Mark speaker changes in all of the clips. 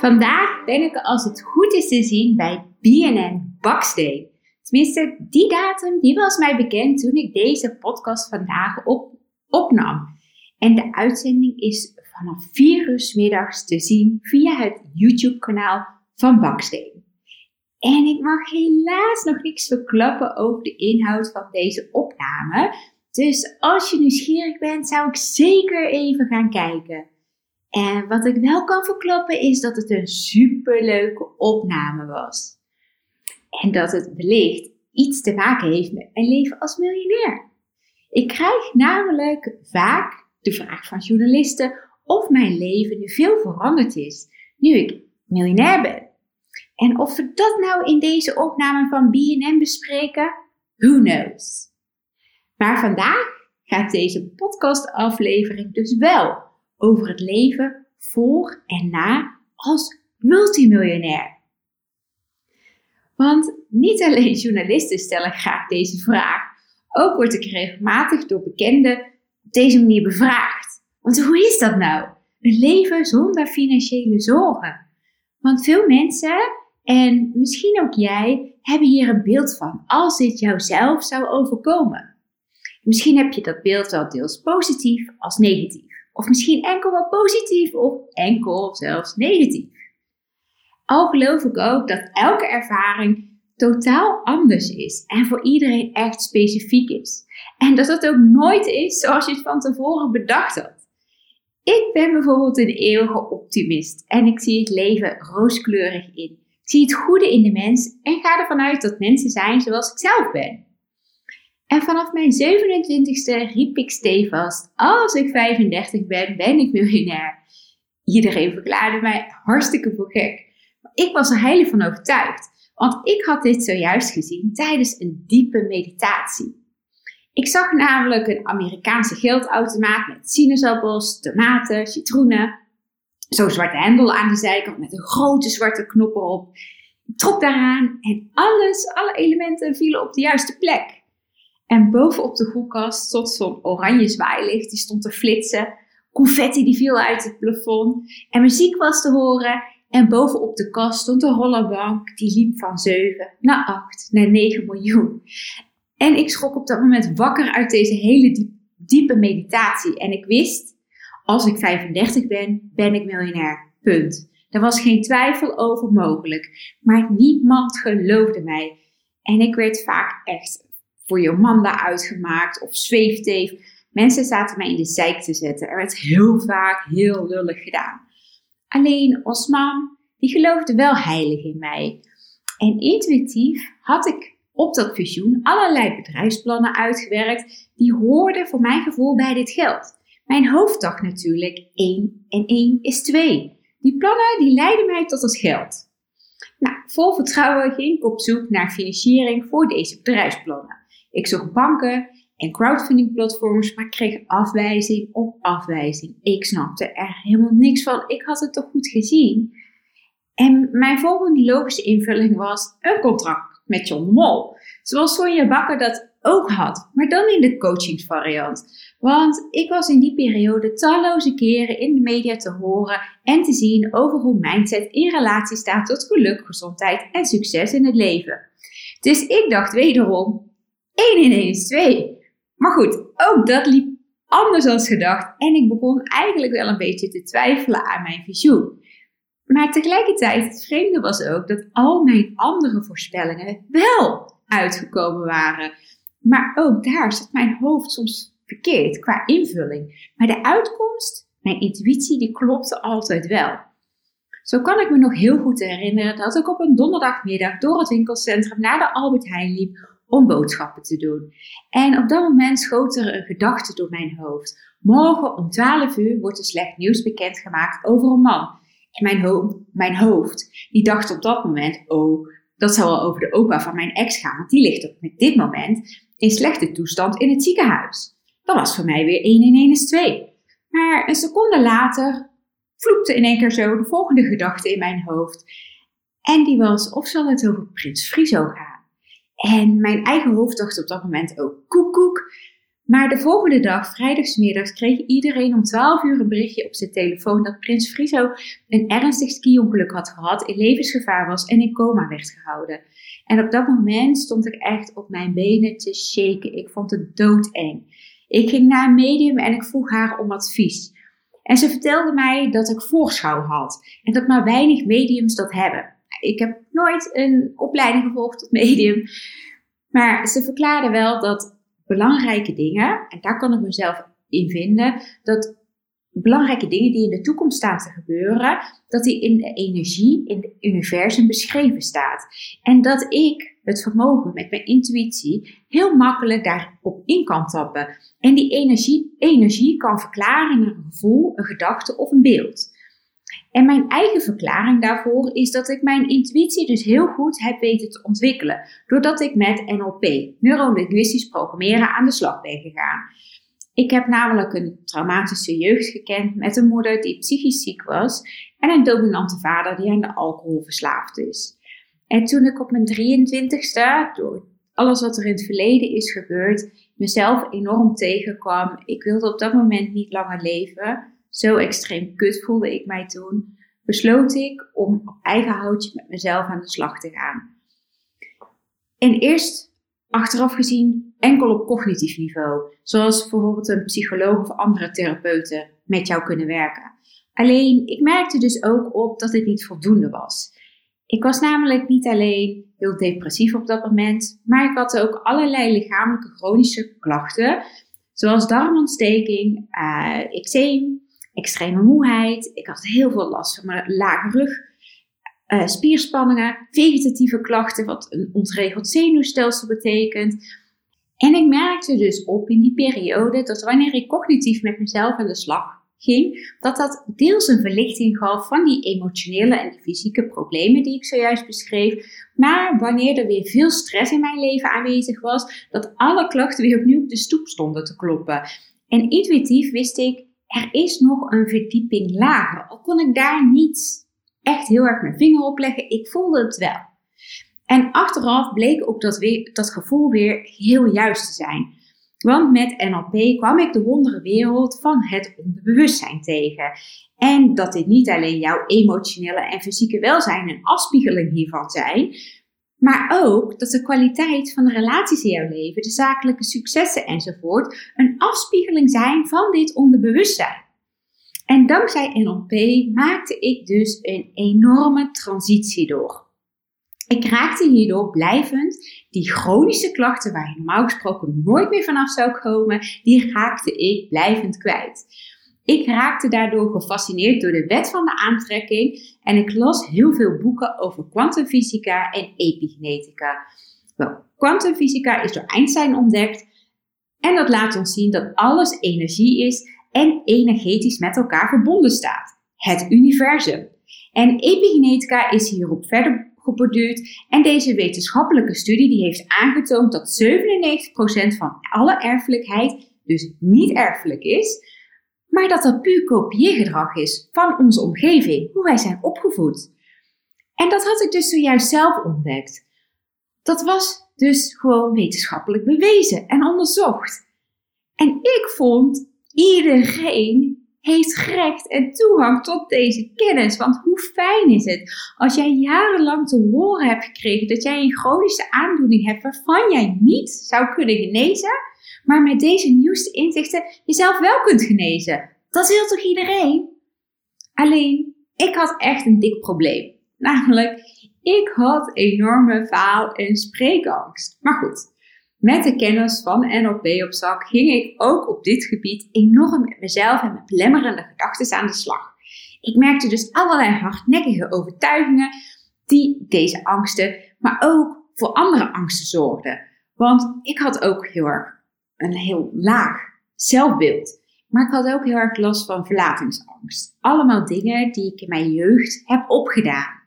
Speaker 1: Vandaag ben ik als het goed is te zien bij BNN Baksday. Tenminste, die datum die was mij bekend toen ik deze podcast vandaag op, opnam. En de uitzending is vanaf 4 uur middags te zien via het YouTube-kanaal van Baksteen. En ik mag helaas nog niks verklappen over de inhoud van deze opname. Dus als je nieuwsgierig bent, zou ik zeker even gaan kijken. En wat ik wel kan verklappen is dat het een superleuke opname was. En dat het wellicht iets te maken heeft met mijn leven als miljonair. Ik krijg namelijk vaak de vraag van journalisten of mijn leven nu veel veranderd is nu ik miljonair ben. En of we dat nou in deze opname van BNN bespreken, who knows. Maar vandaag gaat deze podcastaflevering dus wel over het leven voor en na als multimiljonair. Want niet alleen journalisten stellen graag deze vraag, ook word ik regelmatig door bekenden op deze manier bevraagd. Want hoe is dat nou? Een leven zonder financiële zorgen. Want veel mensen, en misschien ook jij, hebben hier een beeld van als dit jouzelf zou overkomen. Misschien heb je dat beeld wel deels positief als negatief. Of misschien enkel wel positief of enkel zelfs negatief. Al geloof ik ook dat elke ervaring totaal anders is en voor iedereen echt specifiek is. En dat het ook nooit is zoals je het van tevoren bedacht had. Ik ben bijvoorbeeld een eeuwige optimist en ik zie het leven rooskleurig in. Ik zie het goede in de mens en ga ervan uit dat mensen zijn zoals ik zelf ben. En vanaf mijn 27ste riep ik stevast: Als ik 35 ben, ben ik miljonair. Iedereen verklaarde mij hartstikke voor gek. Maar ik was er heilig van overtuigd, want ik had dit zojuist gezien tijdens een diepe meditatie. Ik zag namelijk een Amerikaanse geldautomaat met sinaasappels, tomaten, citroenen. Zo'n zwarte hendel aan de zijkant met een grote zwarte knop erop. Ik trok daaraan en alles, alle elementen vielen op de juiste plek. En bovenop de koelkast stond zo'n oranje zwaailicht, die stond te flitsen. Confetti die viel uit het plafond. En muziek was te horen. En bovenop de kast stond een rollerbank, die liep van 7 naar 8 naar 9 miljoen. En ik schrok op dat moment wakker uit deze hele diepe meditatie. En ik wist, als ik 35 ben, ben ik miljonair. Punt. Er was geen twijfel over mogelijk. Maar niemand geloofde mij. En ik werd vaak echt voor Jomanda uitgemaakt of zweefteef. Mensen zaten mij in de zijk te zetten. Er werd heel vaak heel lullig gedaan. Alleen Osman, die geloofde wel heilig in mij. En intuïtief had ik op dat visioen allerlei bedrijfsplannen uitgewerkt die hoorden voor mijn gevoel bij dit geld. Mijn hoofd dacht natuurlijk 1 en 1 is 2. Die plannen die leidden mij tot het geld. Nou, vol vertrouwen ging ik op zoek naar financiering voor deze bedrijfsplannen. Ik zocht banken en crowdfunding platforms, maar kreeg afwijzing op afwijzing. Ik snapte er helemaal niks van. Ik had het toch goed gezien. En mijn volgende logische invulling was een contract met John Mol. Zoals Sonja Bakker dat ook had, maar dan in de coachingsvariant. Want ik was in die periode talloze keren in de media te horen en te zien over hoe mindset in relatie staat tot geluk, gezondheid en succes in het leven. Dus ik dacht wederom, 1 in 1 is 2. Maar goed, ook dat liep anders dan gedacht en ik begon eigenlijk wel een beetje te twijfelen aan mijn visioen. Maar tegelijkertijd, het vreemde was ook dat al mijn andere voorspellingen wel uitgekomen waren. Maar ook daar zat mijn hoofd soms verkeerd qua invulling. Maar de uitkomst, mijn intuïtie, die klopte altijd wel. Zo kan ik me nog heel goed herinneren dat ik op een donderdagmiddag door het winkelcentrum naar de Albert Heijn liep om boodschappen te doen. En op dat moment schoot er een gedachte door mijn hoofd. Morgen om 12 uur wordt er slecht nieuws bekendgemaakt over een man. Mijn, mijn hoofd, die dacht op dat moment, oh, dat zal wel over de opa van mijn ex gaan, want die ligt op dit moment in slechte toestand in het ziekenhuis. Dat was voor mij weer 1 in 1 is 2. Maar een seconde later vloekte in één keer zo de volgende gedachte in mijn hoofd. En die was, of zal het over Prins Friso gaan? En mijn eigen hoofd dacht op dat moment ook koek Maar de volgende dag, vrijdagsmiddags, kreeg iedereen om 12 uur een berichtje op zijn telefoon dat Prins Friso een ernstig ski-ongeluk had gehad, in levensgevaar was en in coma werd gehouden. En op dat moment stond ik echt op mijn benen te shaken. Ik vond het doodeng. Ik ging naar een medium en ik vroeg haar om advies. En ze vertelde mij dat ik voorschouw had en dat maar weinig mediums dat hebben. Ik heb nooit een opleiding gevolgd tot medium, maar ze verklaarde wel dat belangrijke dingen, en daar kan ik mezelf in vinden, dat belangrijke dingen die in de toekomst staan te gebeuren, dat die in de energie, in het universum beschreven staat. En dat ik het vermogen met mijn intuïtie heel makkelijk daarop in kan tappen. En die energie, energie kan verklaren naar een gevoel, een gedachte of een beeld. En mijn eigen verklaring daarvoor is dat ik mijn intuïtie dus heel goed heb weten te ontwikkelen. Doordat ik met NLP, neurolinguistisch programmeren, aan de slag ben gegaan. Ik heb namelijk een traumatische jeugd gekend met een moeder die psychisch ziek was en een dominante vader die aan de alcohol verslaafd is. En toen ik op mijn 23ste, door alles wat er in het verleden is gebeurd, mezelf enorm tegenkwam. Ik wilde op dat moment niet langer leven. Zo extreem kut voelde ik mij toen. Besloot ik om op eigen houtje met mezelf aan de slag te gaan. En eerst, achteraf gezien, enkel op cognitief niveau. Zoals bijvoorbeeld een psycholoog of andere therapeuten met jou kunnen werken. Alleen, ik merkte dus ook op dat dit niet voldoende was. Ik was namelijk niet alleen heel depressief op dat moment, maar ik had ook allerlei lichamelijke chronische klachten, zoals darmontsteking, uh, eczeem, extreme moeheid. Ik had heel veel last van mijn lage rug, uh, spierspanningen, vegetatieve klachten, wat een ontregeld zenuwstelsel betekent. En ik merkte dus op in die periode dat wanneer ik cognitief met mezelf aan de slag ging, dat dat deels een verlichting gaf van die emotionele en die fysieke problemen die ik zojuist beschreef. Maar wanneer er weer veel stress in mijn leven aanwezig was, dat alle klachten weer opnieuw op de stoep stonden te kloppen. En intuïtief wist ik, er is nog een verdieping lager. Al kon ik daar niet echt heel erg mijn vinger op leggen, ik voelde het wel. En achteraf bleek ook dat, weer, dat gevoel weer heel juist te zijn. Want met NLP kwam ik de wondere wereld van het onderbewustzijn tegen. En dat dit niet alleen jouw emotionele en fysieke welzijn een afspiegeling hiervan zijn, maar ook dat de kwaliteit van de relaties in jouw leven, de zakelijke successen enzovoort, een afspiegeling zijn van dit onderbewustzijn. En dankzij NLP maakte ik dus een enorme transitie door. Ik raakte hierdoor blijvend die chronische klachten waar je normaal gesproken nooit meer vanaf zou komen, die raakte ik blijvend kwijt. Ik raakte daardoor gefascineerd door de wet van de aantrekking en ik las heel veel boeken over kwantumfysica en epigenetica. Wel, kwantumfysica is door Einstein ontdekt en dat laat ons zien dat alles energie is en energetisch met elkaar verbonden staat. Het universum. En epigenetica is hierop verder geborduurd. En deze wetenschappelijke studie die heeft aangetoond dat 97% van alle erfelijkheid dus niet erfelijk is, maar dat dat puur kopieergedrag is van onze omgeving, hoe wij zijn opgevoed. En dat had ik dus zojuist zelf ontdekt. Dat was dus gewoon wetenschappelijk bewezen en onderzocht. En ik vond iedereen heeft recht en toegang tot deze kennis. Want hoe fijn is het als jij jarenlang te horen hebt gekregen dat jij een chronische aandoening hebt waarvan jij niet zou kunnen genezen, maar met deze nieuwste inzichten jezelf wel kunt genezen. Dat wil toch iedereen? Alleen, ik had echt een dik probleem. Namelijk, ik had enorme faal- en spreekangst. Maar goed, met de kennis van NLP op zak ging ik ook op dit gebied enorm met mezelf en met belemmerende gedachten aan de slag. Ik merkte dus allerlei hardnekkige overtuigingen die deze angsten, maar ook voor andere angsten zorgden. Want ik had ook heel erg een heel laag zelfbeeld. Maar ik had ook heel erg last van verlatingsangst. Allemaal dingen die ik in mijn jeugd heb opgedaan.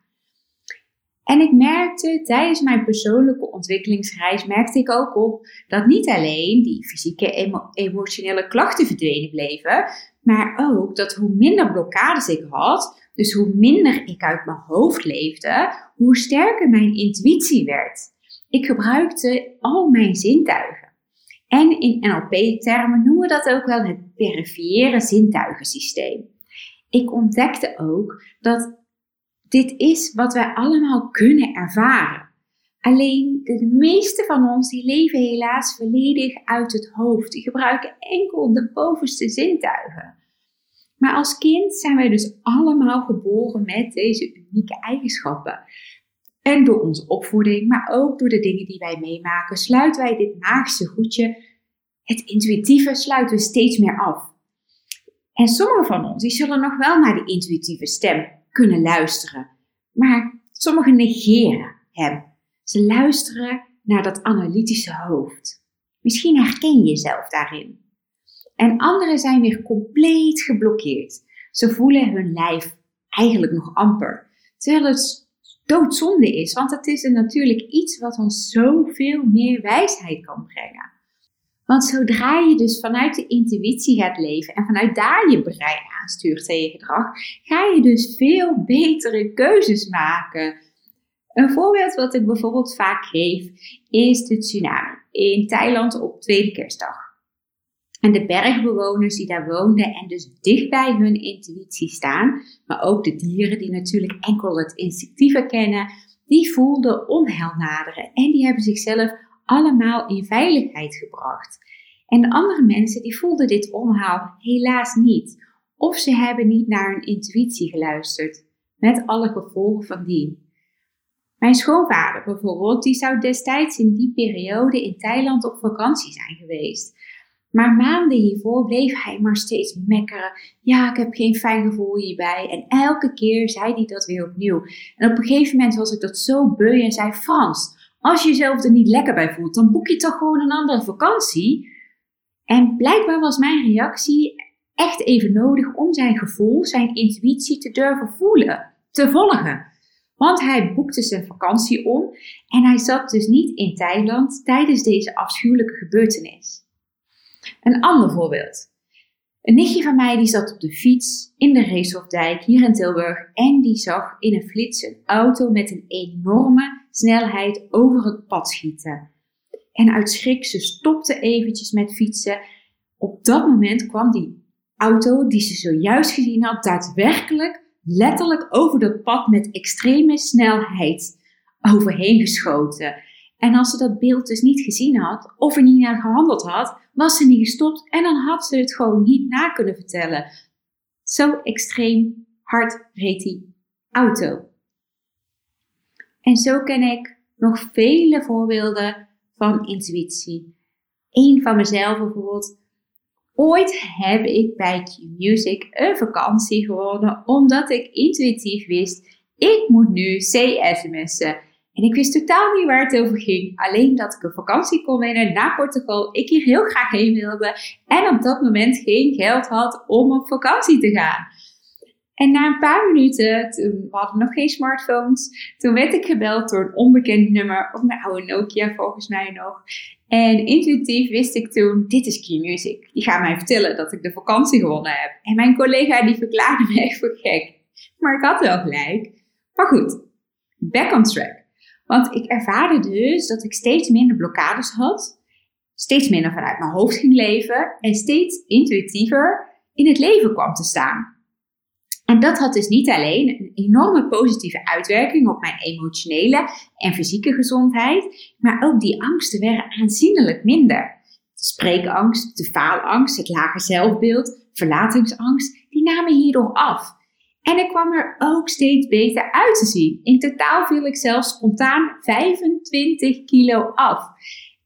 Speaker 1: En ik merkte tijdens mijn persoonlijke ontwikkelingsreis, merkte ik ook op dat niet alleen die fysieke emo emotionele klachten verdwenen bleven, maar ook dat hoe minder blokkades ik had, dus hoe minder ik uit mijn hoofd leefde, hoe sterker mijn intuïtie werd. Ik gebruikte al mijn zintuigen. En in NLP-termen noemen we dat ook wel het verifiëren zintuigensysteem. Ik ontdekte ook dat dit is wat wij allemaal kunnen ervaren. Alleen de meeste van ons die leven helaas volledig uit het hoofd. Die gebruiken enkel de bovenste zintuigen. Maar als kind zijn wij dus allemaal geboren met deze unieke eigenschappen. En door onze opvoeding, maar ook door de dingen die wij meemaken, sluiten wij dit magische goedje, het intuïtieve, sluiten we steeds meer af. En sommige van ons die zullen nog wel naar die intuïtieve stem kunnen luisteren, maar sommigen negeren hem. Ze luisteren naar dat analytische hoofd. Misschien herken je jezelf daarin. En anderen zijn weer compleet geblokkeerd. Ze voelen hun lijf eigenlijk nog amper. Terwijl het doodzonde is, want het is natuurlijk iets wat ons zoveel meer wijsheid kan brengen. Want zodra je dus vanuit de intuïtie gaat leven en vanuit daar je brein aanstuurt tegen gedrag, ga je dus veel betere keuzes maken. Een voorbeeld wat ik bijvoorbeeld vaak geef is de tsunami in Thailand op tweede kerstdag. En de bergbewoners die daar woonden en dus dicht bij hun intuïtie staan, maar ook de dieren die natuurlijk enkel het instinctieve kennen, die voelden onheil naderen en die hebben zichzelf allemaal in veiligheid gebracht. En de andere mensen die voelden dit onheil helaas niet, of ze hebben niet naar hun intuïtie geluisterd, met alle gevolgen van die. Mijn schoonvader bijvoorbeeld, die zou destijds in die periode in Thailand op vakantie zijn geweest. Maar maanden hiervoor bleef hij maar steeds mekkeren. Ja, ik heb geen fijn gevoel hierbij. En elke keer zei hij dat weer opnieuw. En op een gegeven moment was ik dat zo beu en zei: Frans, als je jezelf er niet lekker bij voelt, dan boek je toch gewoon een andere vakantie. En blijkbaar was mijn reactie echt even nodig om zijn gevoel, zijn intuïtie te durven voelen, te volgen. Want hij boekte zijn vakantie om en hij zat dus niet in Thailand tijdens deze afschuwelijke gebeurtenis. Een ander voorbeeld. Een nichtje van mij die zat op de fiets in de Reeshofdijk hier in Tilburg en die zag in een flits een auto met een enorme snelheid over het pad schieten. En uit schrik, ze stopte eventjes met fietsen. Op dat moment kwam die auto die ze zojuist gezien had daadwerkelijk letterlijk over dat pad met extreme snelheid overheen geschoten. En als ze dat beeld dus niet gezien had of er niet naar gehandeld had, was ze niet gestopt en dan had ze het gewoon niet na kunnen vertellen. Zo extreem hard reed die auto. En zo ken ik nog vele voorbeelden van intuïtie. Eén van mezelf bijvoorbeeld. Ooit heb ik bij Q-Music een vakantie gewonnen omdat ik intuïtief wist, ik moet nu C-sms'en. En ik wist totaal niet waar het over ging. Alleen dat ik een vakantie kon winnen naar Portugal. Ik hier heel graag heen wilde. En op dat moment geen geld had om op vakantie te gaan. En na een paar minuten, toen, we hadden nog geen smartphones, toen werd ik gebeld door een onbekend nummer, op mijn oude Nokia volgens mij nog. En intuïtief wist ik toen, dit is Key Music. Die gaat mij vertellen dat ik de vakantie gewonnen heb. En mijn collega die verklaarde me echt voor gek. Maar ik had wel gelijk. Maar goed, back on track. Want ik ervaarde dus dat ik steeds minder blokkades had, steeds minder vanuit mijn hoofd ging leven en steeds intuïtiever in het leven kwam te staan. En dat had dus niet alleen een enorme positieve uitwerking op mijn emotionele en fysieke gezondheid, maar ook die angsten werden aanzienlijk minder. De spreekangst, de faalangst, het lage zelfbeeld, verlatingsangst, die namen hierdoor af. En ik kwam er ook steeds beter uit te zien. In totaal viel ik zelfs spontaan 25 kilo af.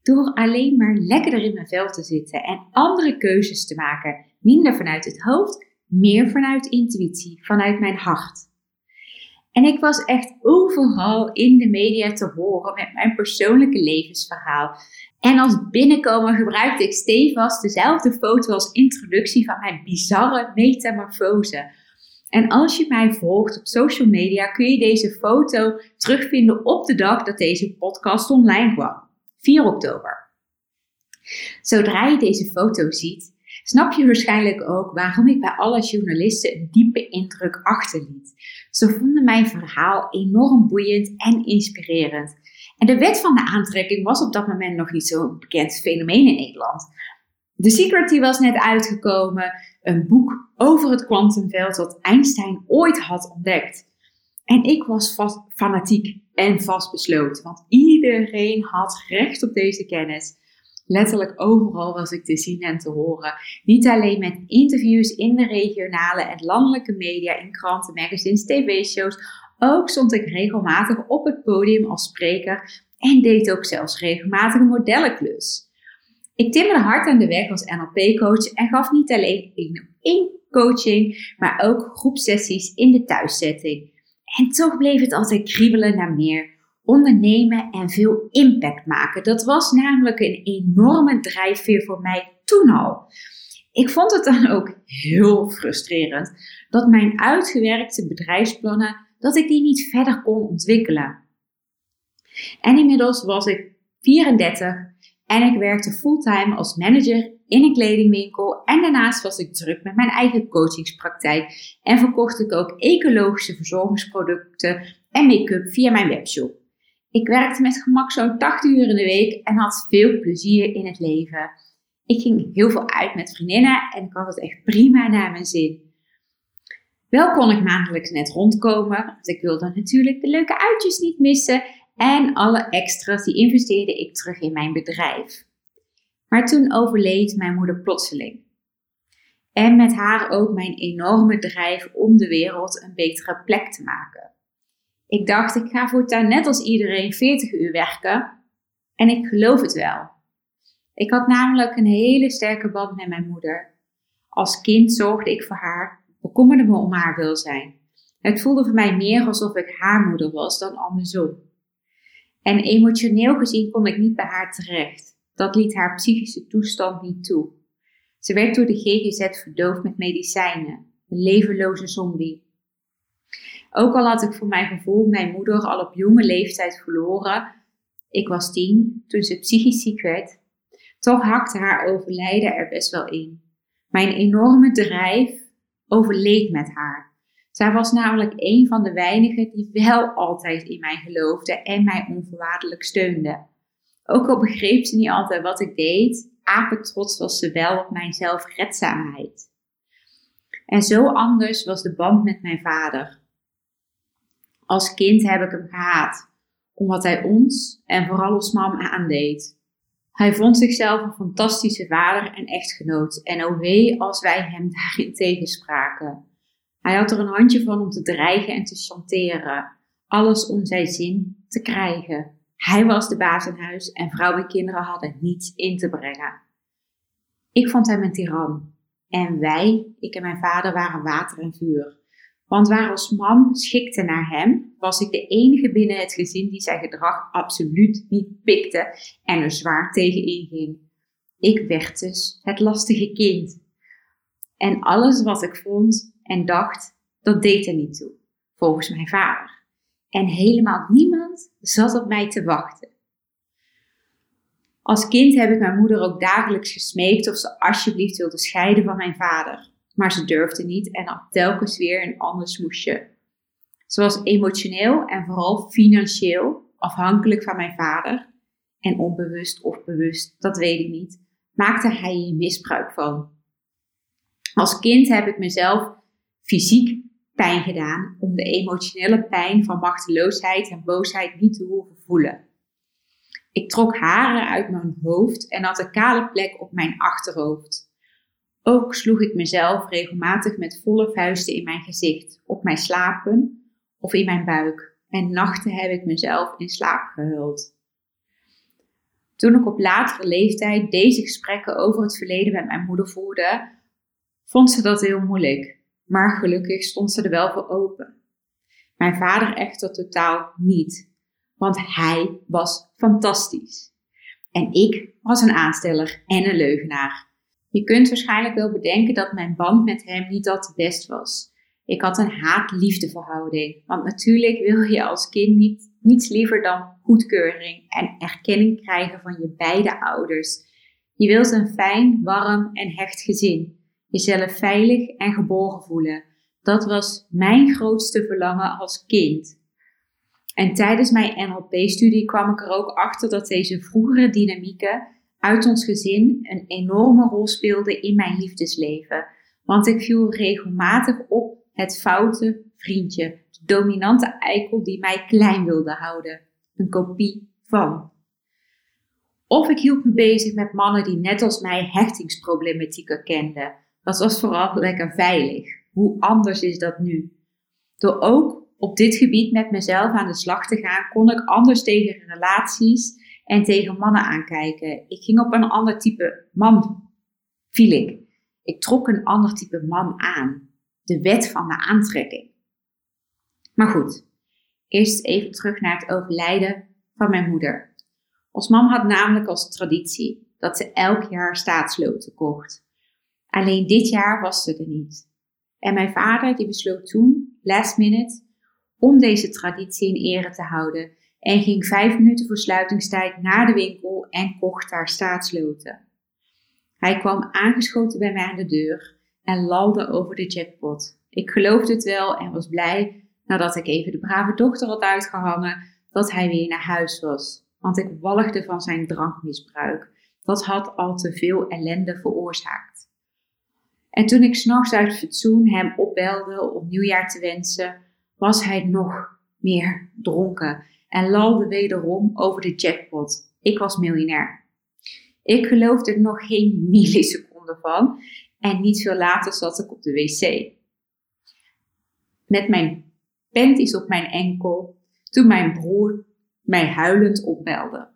Speaker 1: Door alleen maar lekkerder in mijn vel te zitten en andere keuzes te maken. Minder vanuit het hoofd, meer vanuit intuïtie, vanuit mijn hart. En ik was echt overal in de media te horen met mijn persoonlijke levensverhaal. En als binnenkomer gebruikte ik stevast dezelfde foto als introductie van mijn bizarre metamorfose. En als je mij volgt op social media, kun je deze foto terugvinden op de dag dat deze podcast online kwam, 4 oktober. Zodra je deze foto ziet, snap je waarschijnlijk ook waarom ik bij alle journalisten een diepe indruk achterliet. Ze vonden mijn verhaal enorm boeiend en inspirerend. En de wet van de aantrekking was op dat moment nog niet zo'n bekend fenomeen in Nederland. The Secret was net uitgekomen, een boek over het kwantumveld dat Einstein ooit had ontdekt. En ik was vast fanatiek en vastbesloten, want iedereen had recht op deze kennis. Letterlijk overal was ik te zien en te horen. Niet alleen met interviews in de regionale en landelijke media, in kranten, magazines, tv-shows. Ook stond ik regelmatig op het podium als spreker en deed ook zelfs regelmatig een modellenklus. Ik timmerde hard aan de weg als NLP-coach en gaf niet alleen één coaching, maar ook groepsessies in de thuiszetting. En toch bleef het altijd kriebelen naar meer ondernemen en veel impact maken. Dat was namelijk een enorme drijfveer voor mij toen al. Ik vond het dan ook heel frustrerend dat mijn uitgewerkte bedrijfsplannen, dat ik die niet verder kon ontwikkelen. En inmiddels was ik 34 en ik werkte fulltime als manager in een kledingwinkel en daarnaast was ik druk met mijn eigen coachingspraktijk en verkocht ik ook ecologische verzorgingsproducten en make-up via mijn webshop. Ik werkte met gemak zo'n 80 uur in de week en had veel plezier in het leven. Ik ging heel veel uit met vriendinnen en ik had het echt prima naar mijn zin. Wel kon ik maandelijks net rondkomen, want ik wilde natuurlijk de leuke uitjes niet missen en alle extra's die investeerde ik terug in mijn bedrijf. Maar toen overleed mijn moeder plotseling. En met haar ook mijn enorme drijf om de wereld een betere plek te maken. Ik dacht, ik ga voortaan net als iedereen 40 uur werken. En ik geloof het wel. Ik had namelijk een hele sterke band met mijn moeder. Als kind zorgde ik voor haar, bekommerde me om haar welzijn. Het voelde voor mij meer alsof ik haar moeder was dan andersom. En emotioneel gezien kon ik niet bij haar terecht. Dat liet haar psychische toestand niet toe. Ze werd door de GGZ verdoofd met medicijnen, een levenloze zombie. Ook al had ik voor mijn gevoel mijn moeder al op jonge leeftijd verloren, ik was tien toen ze psychisch ziek werd, toch hakte haar overlijden er best wel in. Mijn enorme drijf overleed met haar. Zij was namelijk een van de weinigen die wel altijd in mij geloofde en mij onvoorwaardelijk steunde. Ook al begreep ze niet altijd wat ik deed, apetrots was ze wel op mijn zelfredzaamheid. En zo anders was de band met mijn vader. Als kind heb ik hem gehaat, omdat hij ons en vooral ons mam aandeed. Hij vond zichzelf een fantastische vader en echtgenoot en oh wee als wij hem daarin tegenspraken. Hij had er een handje van om te dreigen en te chanteren, alles om zijn zin te krijgen. Hij was de baas in huis en vrouw en kinderen hadden niets in te brengen. Ik vond hem een tiran en wij, ik en mijn vader, waren water en vuur. Want waar als mam schikte naar hem, was ik de enige binnen het gezin die zijn gedrag absoluut niet pikte en er zwaar tegen inging. Ik werd dus het lastige kind. En alles wat ik vond en dacht, dat deed er niet toe, volgens mijn vader. En helemaal niemand zat op mij te wachten. Als kind heb ik mijn moeder ook dagelijks gesmeekt of ze alsjeblieft wilde scheiden van mijn vader maar ze durfde niet en had telkens weer een ander smoesje. Ze was emotioneel en vooral financieel afhankelijk van mijn vader. En onbewust of bewust, dat weet ik niet, maakte hij hier misbruik van. Als kind heb ik mezelf fysiek pijn gedaan om de emotionele pijn van machteloosheid en boosheid niet te hoeven voelen. Ik trok haren uit mijn hoofd en had een kale plek op mijn achterhoofd. Ook sloeg ik mezelf regelmatig met volle vuisten in mijn gezicht, op mijn slapen of in mijn buik. En nachten heb ik mezelf in slaap gehuld. Toen ik op latere leeftijd deze gesprekken over het verleden met mijn moeder voerde, vond ze dat heel moeilijk. Maar gelukkig stond ze er wel voor open. Mijn vader echter totaal niet, want hij was fantastisch. En ik was een aansteller en een leugenaar. Je kunt waarschijnlijk wel bedenken dat mijn band met hem niet al te best was. Ik had een haat-liefde verhouding, want natuurlijk wil je als kind niet, niets liever dan goedkeuring en erkenning krijgen van je beide ouders. Je wilt een fijn, warm en hecht gezin, jezelf veilig en geborgen voelen. Dat was mijn grootste verlangen als kind. En tijdens mijn NLP-studie kwam ik er ook achter dat deze vroegere dynamieken uit ons gezin een enorme rol speelden in mijn liefdesleven. Want ik viel regelmatig op het foute vriendje, de dominante eikel die mij klein wilde houden. Een kopie van. Of ik hield me bezig met mannen die net als mij hechtingsproblematieken kenden. Dat was vooral lekker veilig. Hoe anders is dat nu? Door ook op dit gebied met mezelf aan de slag te gaan, kon ik anders tegen relaties en tegen mannen aankijken. Ik ging op een ander type man, viel ik. Ik trok een ander type man aan. De wet van de aantrekking. Maar goed, eerst even terug naar het overlijden van mijn moeder. Ons mam had namelijk als traditie dat ze elk jaar staatsloten kocht. Alleen dit jaar was ze er niet. En mijn vader die besloot toen, last minute, om deze traditie in ere te houden en ging vijf minuten voor sluitingstijd naar de winkel en kocht daar staatsloten. Hij kwam aangeschoten bij mij aan de deur en lalde over de jackpot. Ik geloofde het wel en was blij, nadat ik even de brave dochter had uitgehangen, dat hij weer naar huis was. Want ik walgde van zijn drankmisbruik. Dat had al te veel ellende veroorzaakt. En toen ik s'nachts uit fatsoen hem opbelde om nieuwjaar te wensen, was hij nog meer dronken en lalde wederom over de jackpot. Ik was miljonair. Ik geloofde er nog geen milliseconde van en niet veel later zat ik op de wc. Met mijn panties op mijn enkel toen mijn broer mij huilend opbelde.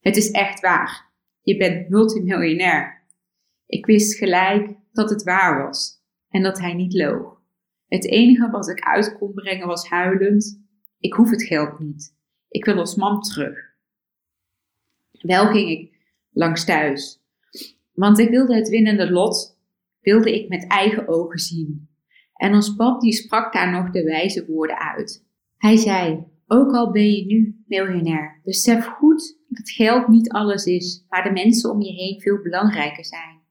Speaker 1: Het is echt waar. Je bent multimiljonair. Ik wist gelijk dat het waar was en dat hij niet loog. Het enige wat ik uit kon brengen was huilend: Ik hoef het geld niet. Ik wil als mam terug. Wel ging ik langs thuis, want ik wilde het winnende lot, wilde ik met eigen ogen zien. En ons pap die sprak daar nog de wijze woorden uit. Hij zei, ook al ben je nu miljonair, besef goed dat geld niet alles is, maar de mensen om je heen veel belangrijker zijn.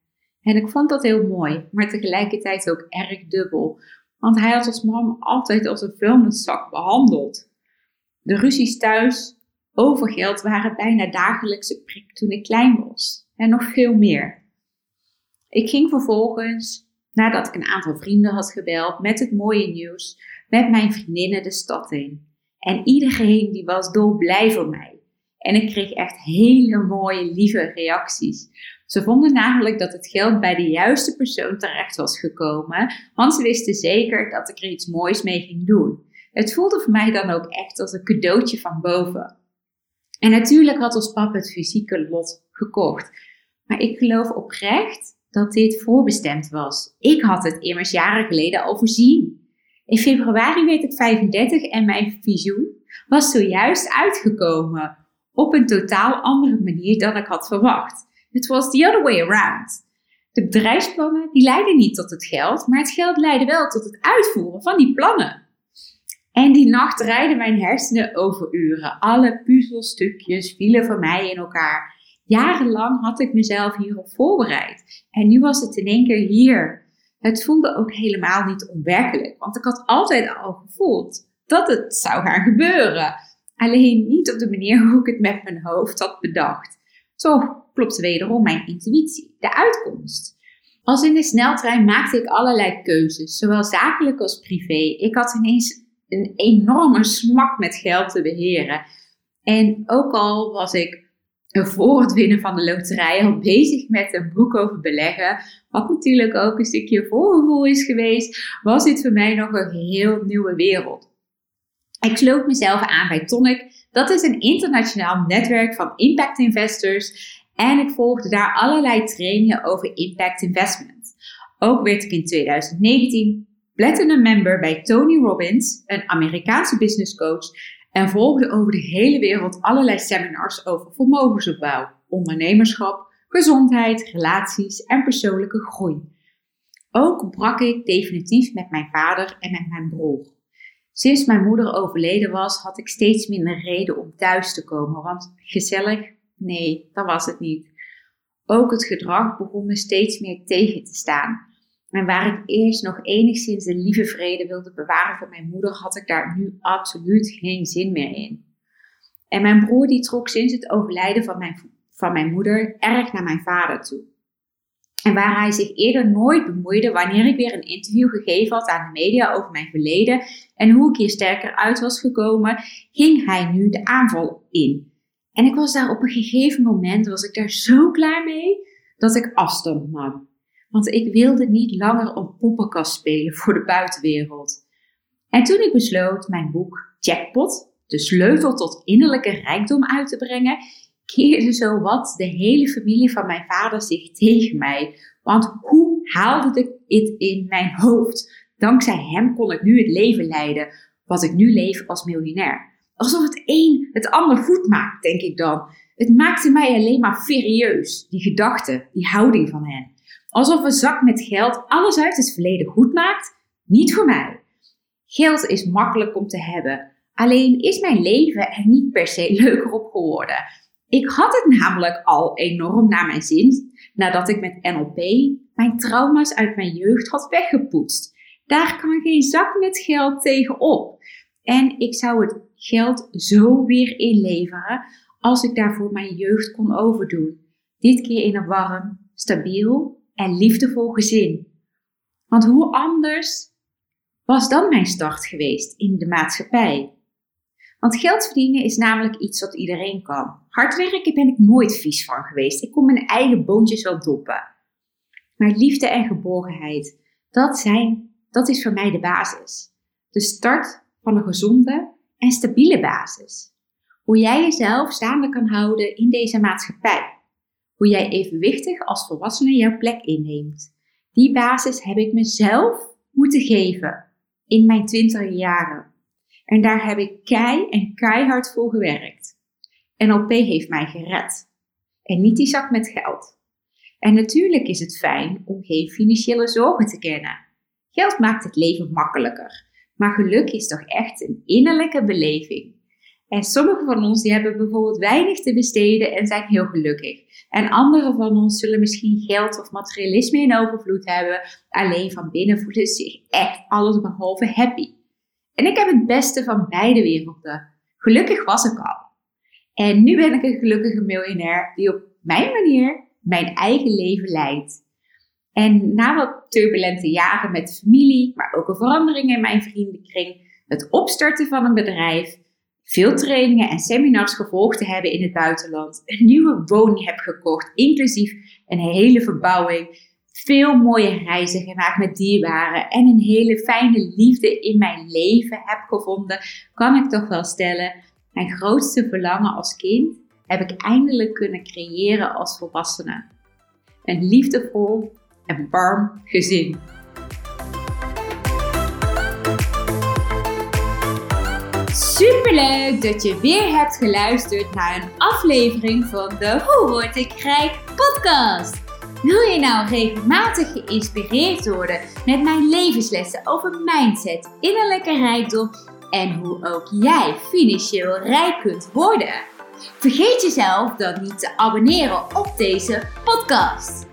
Speaker 1: En ik vond dat heel mooi, maar tegelijkertijd ook erg dubbel, want hij had als mam altijd als een vuilniszak behandeld. De ruzies thuis over geld waren bijna dagelijkse prik toen ik klein was. En nog veel meer. Ik ging vervolgens, nadat ik een aantal vrienden had gebeld met het mooie nieuws, met mijn vriendinnen de stad in. En iedereen die was dolblij voor mij. En ik kreeg echt hele mooie, lieve reacties. Ze vonden namelijk dat het geld bij de juiste persoon terecht was gekomen, want ze wisten zeker dat ik er iets moois mee ging doen. Het voelde voor mij dan ook echt als een cadeautje van boven. En natuurlijk had ons papa het fysieke lot gekocht. Maar ik geloof oprecht dat dit voorbestemd was. Ik had het immers jaren geleden al voorzien. In februari werd ik 35 en mijn visioen was zojuist uitgekomen. Op een totaal andere manier dan ik had verwacht. Het was the other way around. De bedrijfsplannen die leidden niet tot het geld, maar het geld leidde wel tot het uitvoeren van die plannen. En die nacht rijden mijn hersenen over uren. Alle puzzelstukjes vielen voor mij in elkaar. Jarenlang had ik mezelf hierop voorbereid. En nu was het in één keer hier. Het voelde ook helemaal niet onwerkelijk, want ik had altijd al gevoeld dat het zou gaan gebeuren. Alleen niet op de manier hoe ik het met mijn hoofd had bedacht. Toch klopte wederom mijn intuïtie, de uitkomst. Als in de sneltrein maakte ik allerlei keuzes, zowel zakelijk als privé. Ik had ineens een enorme smak met geld te beheren. En ook al was ik voor het winnen van de loterij al bezig met een boek over beleggen, wat natuurlijk ook een stukje voorgevoel is geweest, was dit voor mij nog een heel nieuwe wereld. Ik sloot mezelf aan bij Tonic. Dat is een internationaal netwerk van impact investors. En ik volgde daar allerlei trainingen over impact investment. Ook werd ik in 2019 Platinum member bij Tony Robbins, een Amerikaanse business coach, en volgde over de hele wereld allerlei seminars over vermogensopbouw, ondernemerschap, gezondheid, relaties en persoonlijke groei. Ook brak ik definitief met mijn vader en met mijn broer. Sinds mijn moeder overleden was, had ik steeds minder reden om thuis te komen, want gezellig, nee, dat was het niet. Ook het gedrag begon me steeds meer tegen te staan. En waar ik eerst nog enigszins de lieve vrede wilde bewaren voor mijn moeder, had ik daar nu absoluut geen zin meer in. En mijn broer die trok sinds het overlijden van mijn, van mijn moeder erg naar mijn vader toe. En waar hij zich eerder nooit bemoeide wanneer ik weer een interview gegeven had aan de media over mijn verleden en hoe ik hier sterker uit was gekomen, ging hij nu de aanval in. En ik was daar op een gegeven moment, was ik daar zo klaar mee, dat ik afstand nam. Want ik wilde niet langer een poppenkast spelen voor de buitenwereld. En toen ik besloot mijn boek Jackpot, de sleutel tot innerlijke rijkdom uit te brengen, keerde zowat de hele familie van mijn vader zich tegen mij. Want hoe haalde ik het in mijn hoofd? Dankzij hem kon ik nu het leven leiden wat ik nu leef als miljonair. Alsof het een het ander goed maakt, denk ik dan. Het maakte mij alleen maar serieus, die gedachte, die houding van hen. Alsof een zak met geld alles uit het verleden goed maakt? Niet voor mij. Geld is makkelijk om te hebben. Alleen is mijn leven er niet per se leuker op geworden. Ik had het namelijk al enorm naar mijn zin nadat ik met NLP mijn trauma's uit mijn jeugd had weggepoetst. Daar kan geen zak met geld tegenop. En ik zou het geld zo weer inleveren als ik daarvoor mijn jeugd kon overdoen. Dit keer in een warm, stabiel en liefdevol gezin. Want hoe anders was dan mijn start geweest in de maatschappij? Want geld verdienen is namelijk iets wat iedereen kan. Hard werken ben ik nooit vies van geweest. Ik kon mijn eigen boontjes wel doppen. Maar liefde en geborgenheid, dat, zijn, dat is voor mij de basis. De start van een gezonde en stabiele basis. Hoe jij jezelf staande kan houden in deze maatschappij. Hoe jij evenwichtig als volwassene jouw plek inneemt. Die basis heb ik mezelf moeten geven in mijn twintig jaren. En daar heb ik kei en keihard voor gewerkt. NLP heeft mij gered. En niet die zak met geld. En natuurlijk is het fijn om geen financiële zorgen te kennen. Geld maakt het leven makkelijker. Maar geluk is toch echt een innerlijke beleving. En sommigen van ons die hebben bijvoorbeeld weinig te besteden en zijn heel gelukkig. En anderen van ons zullen misschien geld of materialisme in overvloed hebben. Alleen van binnen voelen ze zich echt alles behalve happy. En ik heb het beste van beide werelden. Gelukkig was ik al. En nu ben ik een gelukkige miljonair die op mijn manier mijn eigen leven leidt. En na wat turbulente jaren met familie, maar ook een verandering in mijn vriendenkring, het opstarten van een bedrijf, veel trainingen en seminars gevolgd te hebben in het buitenland, een nieuwe woning heb gekocht, inclusief een hele verbouwing, veel mooie reizen gemaakt met dierbaren en een hele fijne liefde in mijn leven heb gevonden, kan ik toch wel stellen, mijn grootste verlangen als kind heb ik eindelijk kunnen creëren als volwassene. Een liefdevol en warm gezin. Superleuk dat je weer hebt geluisterd naar een aflevering van de Hoe word ik rijk podcast. Wil je nou regelmatig geïnspireerd worden met mijn levenslessen over mindset, innerlijke rijkdom en hoe ook jij financieel rijk kunt worden? Vergeet jezelf dan niet te abonneren op deze podcast.